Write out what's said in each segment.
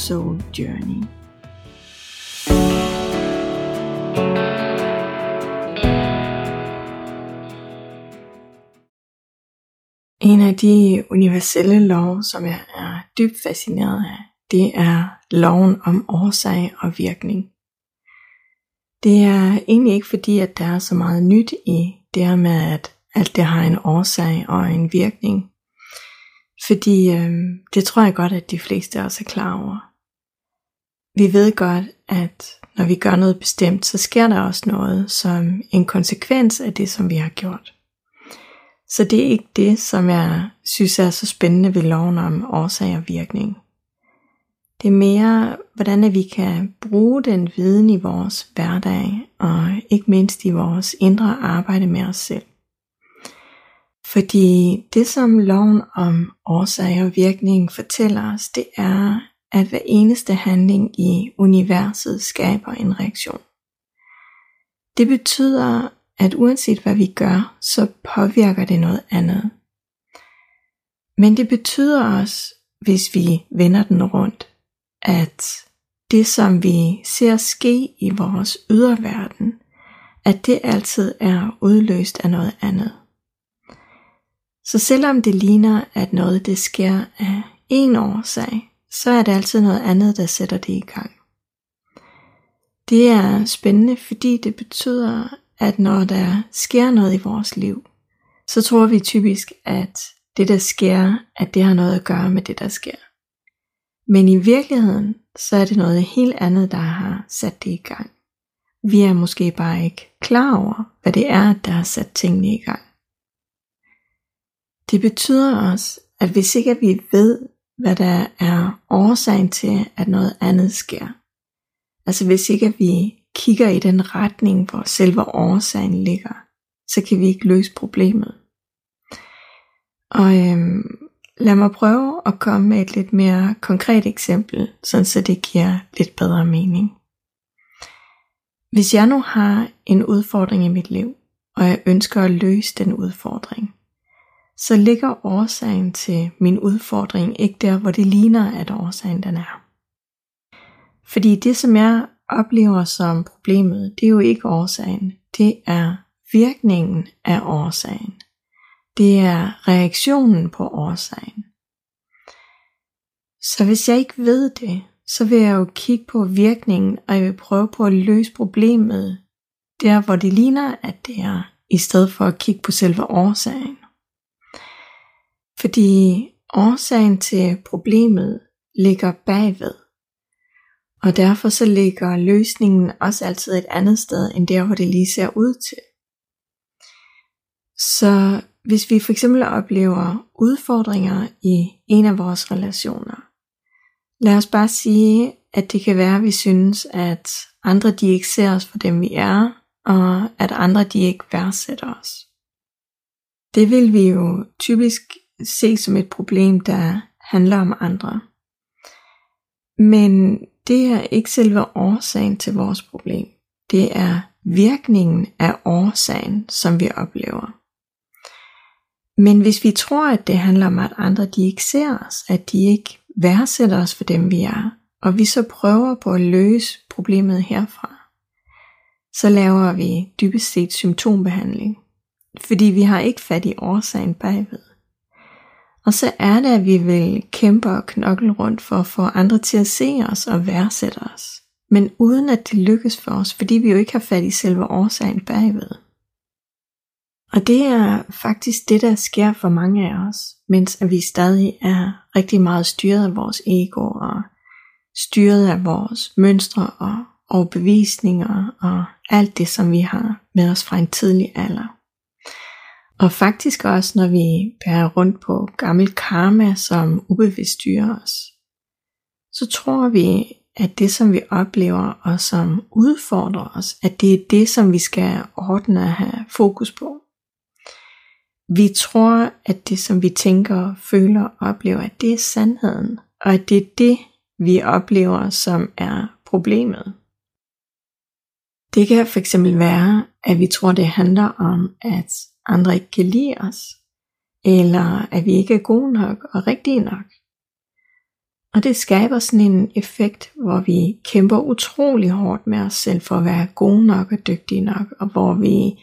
Soul Journey. En af de universelle love, som jeg er dybt fascineret af, det er loven om årsag og virkning. Det er egentlig ikke fordi, at der er så meget nyt i det her med, at alt det har en årsag og en virkning. Fordi øh, det tror jeg godt, at de fleste også er klar over. Vi ved godt, at når vi gør noget bestemt, så sker der også noget som en konsekvens af det, som vi har gjort. Så det er ikke det, som jeg synes er så spændende ved loven om årsag og virkning. Det er mere, hvordan vi kan bruge den viden i vores hverdag, og ikke mindst i vores indre arbejde med os selv. Fordi det, som loven om årsag og virkning fortæller os, det er, at hver eneste handling i universet skaber en reaktion. Det betyder, at uanset hvad vi gør, så påvirker det noget andet. Men det betyder også, hvis vi vender den rundt, at det som vi ser ske i vores yderverden, at det altid er udløst af noget andet. Så selvom det ligner, at noget det sker af en årsag, så er det altid noget andet, der sætter det i gang. Det er spændende, fordi det betyder, at når der sker noget i vores liv, så tror vi typisk, at det der sker, at det har noget at gøre med det der sker. Men i virkeligheden, så er det noget helt andet, der har sat det i gang. Vi er måske bare ikke klar over, hvad det er, der har sat tingene i gang. Det betyder også, at hvis ikke vi ved, hvad der er årsagen til, at noget andet sker. Altså hvis ikke vi kigger i den retning, hvor selve årsagen ligger, så kan vi ikke løse problemet. Og øhm, lad mig prøve at komme med et lidt mere konkret eksempel, sådan så det giver lidt bedre mening. Hvis jeg nu har en udfordring i mit liv, og jeg ønsker at løse den udfordring, så ligger årsagen til min udfordring ikke der, hvor det ligner, at årsagen den er. Fordi det, som jeg oplever som problemet, det er jo ikke årsagen. Det er virkningen af årsagen. Det er reaktionen på årsagen. Så hvis jeg ikke ved det, så vil jeg jo kigge på virkningen, og jeg vil prøve på at løse problemet der, hvor det ligner, at det er, i stedet for at kigge på selve årsagen. Fordi årsagen til problemet ligger bagved. Og derfor så ligger løsningen også altid et andet sted, end der hvor det lige ser ud til. Så hvis vi for eksempel oplever udfordringer i en af vores relationer, lad os bare sige, at det kan være, at vi synes, at andre de ikke ser os for dem vi er, og at andre de ikke værdsætter os. Det vil vi jo typisk ses som et problem, der handler om andre. Men det er ikke selve årsagen til vores problem. Det er virkningen af årsagen, som vi oplever. Men hvis vi tror, at det handler om, at andre de ikke ser os, at de ikke værdsætter os for dem, vi er, og vi så prøver på at løse problemet herfra, så laver vi dybest set symptombehandling. Fordi vi har ikke fat i årsagen bagved. Og så er det, at vi vil kæmpe og knokle rundt for at få andre til at se os og værdsætte os. Men uden at det lykkes for os, fordi vi jo ikke har fat i selve årsagen bagved. Og det er faktisk det, der sker for mange af os, mens at vi stadig er rigtig meget styret af vores ego og styret af vores mønstre og overbevisninger og alt det, som vi har med os fra en tidlig alder. Og faktisk også, når vi bærer rundt på gammel karma, som ubevidst styrer os, så tror vi, at det, som vi oplever og som udfordrer os, at det er det, som vi skal ordne og have fokus på. Vi tror, at det, som vi tænker, føler og oplever, at det er sandheden, og at det er det, vi oplever, som er problemet. Det kan fx være, at vi tror, det handler om, at andre ikke kan lide os, eller at vi ikke er gode nok og rigtige nok. Og det skaber sådan en effekt, hvor vi kæmper utrolig hårdt med os selv for at være gode nok og dygtige nok, og hvor vi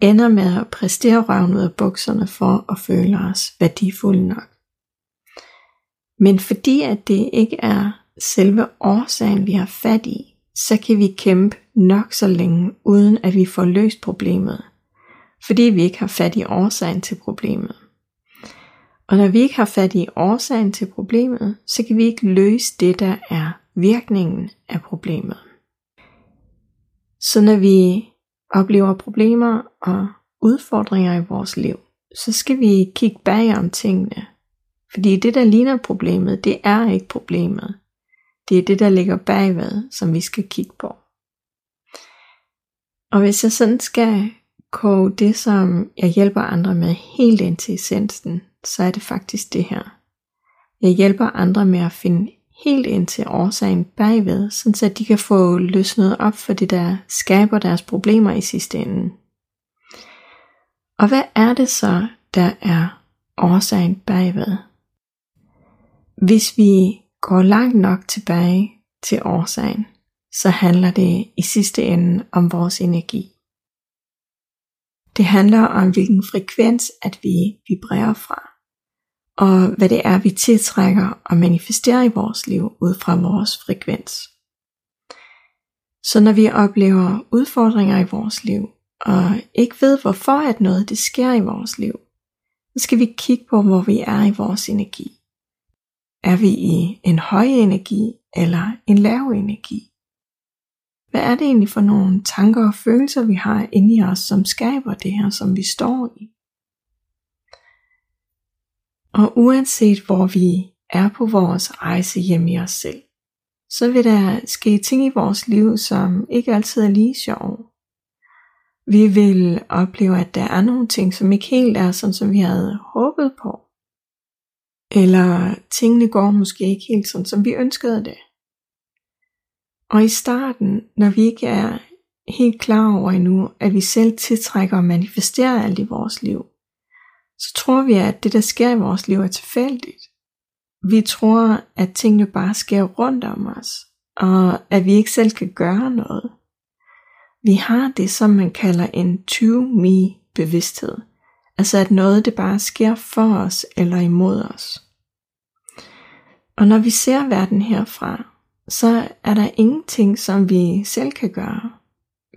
ender med at præstere røven ud af bukserne for at føle os værdifulde nok. Men fordi at det ikke er selve årsagen, vi har fat i, så kan vi kæmpe nok så længe, uden at vi får løst problemet. Fordi vi ikke har fat i årsagen til problemet. Og når vi ikke har fat i årsagen til problemet, så kan vi ikke løse det, der er virkningen af problemet. Så når vi oplever problemer og udfordringer i vores liv, så skal vi kigge bag om tingene. Fordi det, der ligner problemet, det er ikke problemet. Det er det, der ligger bagved, som vi skal kigge på. Og hvis jeg sådan skal koge det, som jeg hjælper andre med helt ind til essensen, så er det faktisk det her. Jeg hjælper andre med at finde helt ind til årsagen bagved, så de kan få løsnet op for det, der skaber deres problemer i sidste ende. Og hvad er det så, der er årsagen bagved? Hvis vi går langt nok tilbage til årsagen, så handler det i sidste ende om vores energi. Det handler om hvilken frekvens, at vi vibrerer fra, og hvad det er, vi tiltrækker og manifesterer i vores liv ud fra vores frekvens. Så når vi oplever udfordringer i vores liv, og ikke ved hvorfor at noget det sker i vores liv, så skal vi kigge på, hvor vi er i vores energi. Er vi i en høj energi eller en lav energi? Hvad er det egentlig for nogle tanker og følelser, vi har inde i os, som skaber det her, som vi står i? Og uanset hvor vi er på vores rejse hjem i os selv, så vil der ske ting i vores liv, som ikke altid er lige sjove. Vi vil opleve, at der er nogle ting, som ikke helt er sådan, som vi havde håbet på. Eller tingene går måske ikke helt sådan, som vi ønskede det. Og i starten, når vi ikke er helt klar over endnu, at vi selv tiltrækker og manifesterer alt i vores liv, så tror vi, at det, der sker i vores liv, er tilfældigt. Vi tror, at tingene bare sker rundt om os, og at vi ikke selv kan gøre noget. Vi har det, som man kalder en 20-me-bevidsthed. Altså at noget det bare sker for os eller imod os. Og når vi ser verden herfra, så er der ingenting, som vi selv kan gøre.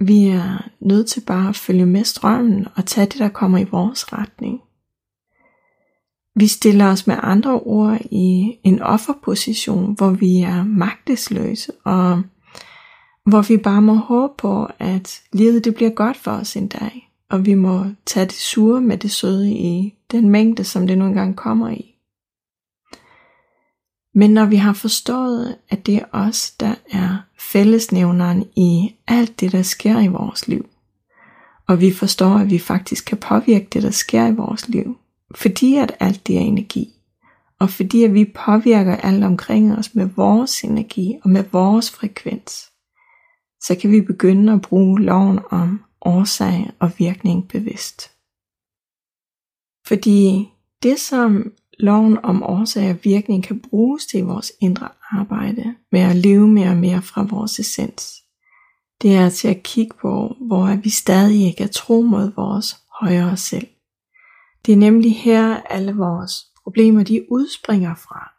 Vi er nødt til bare at følge med strømmen og tage det, der kommer i vores retning. Vi stiller os med andre ord i en offerposition, hvor vi er magtesløse, og hvor vi bare må håbe på, at livet det bliver godt for os en dag, og vi må tage det sure med det søde i den mængde, som det nu engang kommer i. Men når vi har forstået, at det er os, der er fællesnævneren i alt det, der sker i vores liv, og vi forstår, at vi faktisk kan påvirke det, der sker i vores liv, fordi at alt det er energi, og fordi at vi påvirker alt omkring os med vores energi og med vores frekvens, så kan vi begynde at bruge loven om årsag og virkning bevidst. Fordi det, som loven om årsag og virkning kan bruges til vores indre arbejde med at leve mere og mere fra vores essens. Det er til at kigge på, hvor vi stadig ikke er tro mod vores højere selv. Det er nemlig her, alle vores problemer de udspringer fra.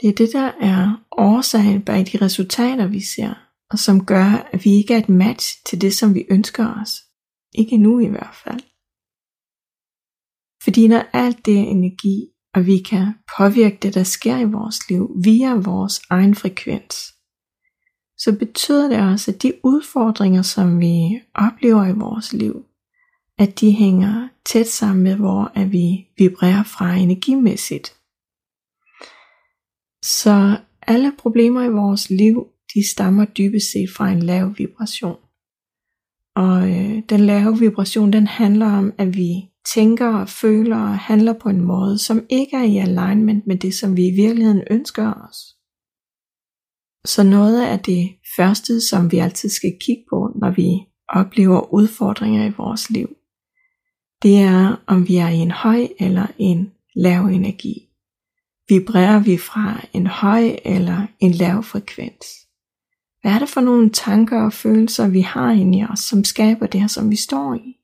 Det er det, der er årsagen bag de resultater, vi ser, og som gør, at vi ikke er et match til det, som vi ønsker os. Ikke nu i hvert fald. Fordi når alt det energi og vi kan påvirke det, der sker i vores liv via vores egen frekvens, så betyder det også, at de udfordringer, som vi oplever i vores liv, at de hænger tæt sammen med, hvor at vi vibrerer fra energimæssigt. Så alle problemer i vores liv, de stammer dybest set fra en lav vibration. Og øh, den lave vibration, den handler om, at vi tænker og føler og handler på en måde, som ikke er i alignment med det, som vi i virkeligheden ønsker os. Så noget af det første, som vi altid skal kigge på, når vi oplever udfordringer i vores liv, det er, om vi er i en høj eller en lav energi. Vibrerer vi fra en høj eller en lav frekvens? Hvad er det for nogle tanker og følelser, vi har inde i os, som skaber det her, som vi står i?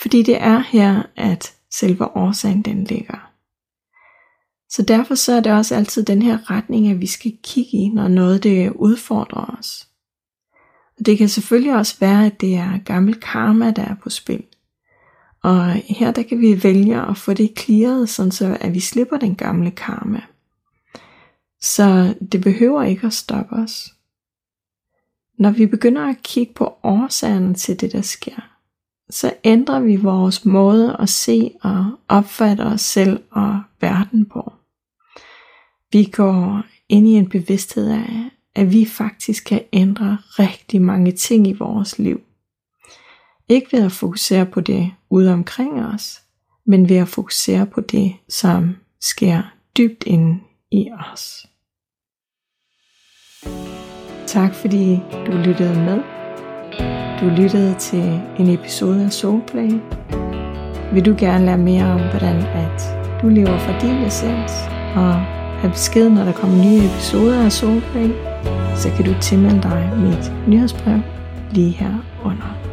Fordi det er her, at selve årsagen den ligger. Så derfor så er det også altid den her retning, at vi skal kigge i, når noget det udfordrer os. Og det kan selvfølgelig også være, at det er gammel karma, der er på spil. Og her der kan vi vælge at få det clearet, sådan så at vi slipper den gamle karma. Så det behøver ikke at stoppe os. Når vi begynder at kigge på årsagerne til det, der sker, så ændrer vi vores måde at se og opfatte os selv og verden på. Vi går ind i en bevidsthed af, at vi faktisk kan ændre rigtig mange ting i vores liv. Ikke ved at fokusere på det ude omkring os, men ved at fokusere på det, som sker dybt inde i os. Tak fordi du lyttede med. Du lyttede til en episode af Soulplay. Vil du gerne lære mere om, hvordan at du lever for din essens, og have besked, når der kommer nye episoder af Soulplay, så kan du tilmelde dig mit nyhedsbrev lige her under.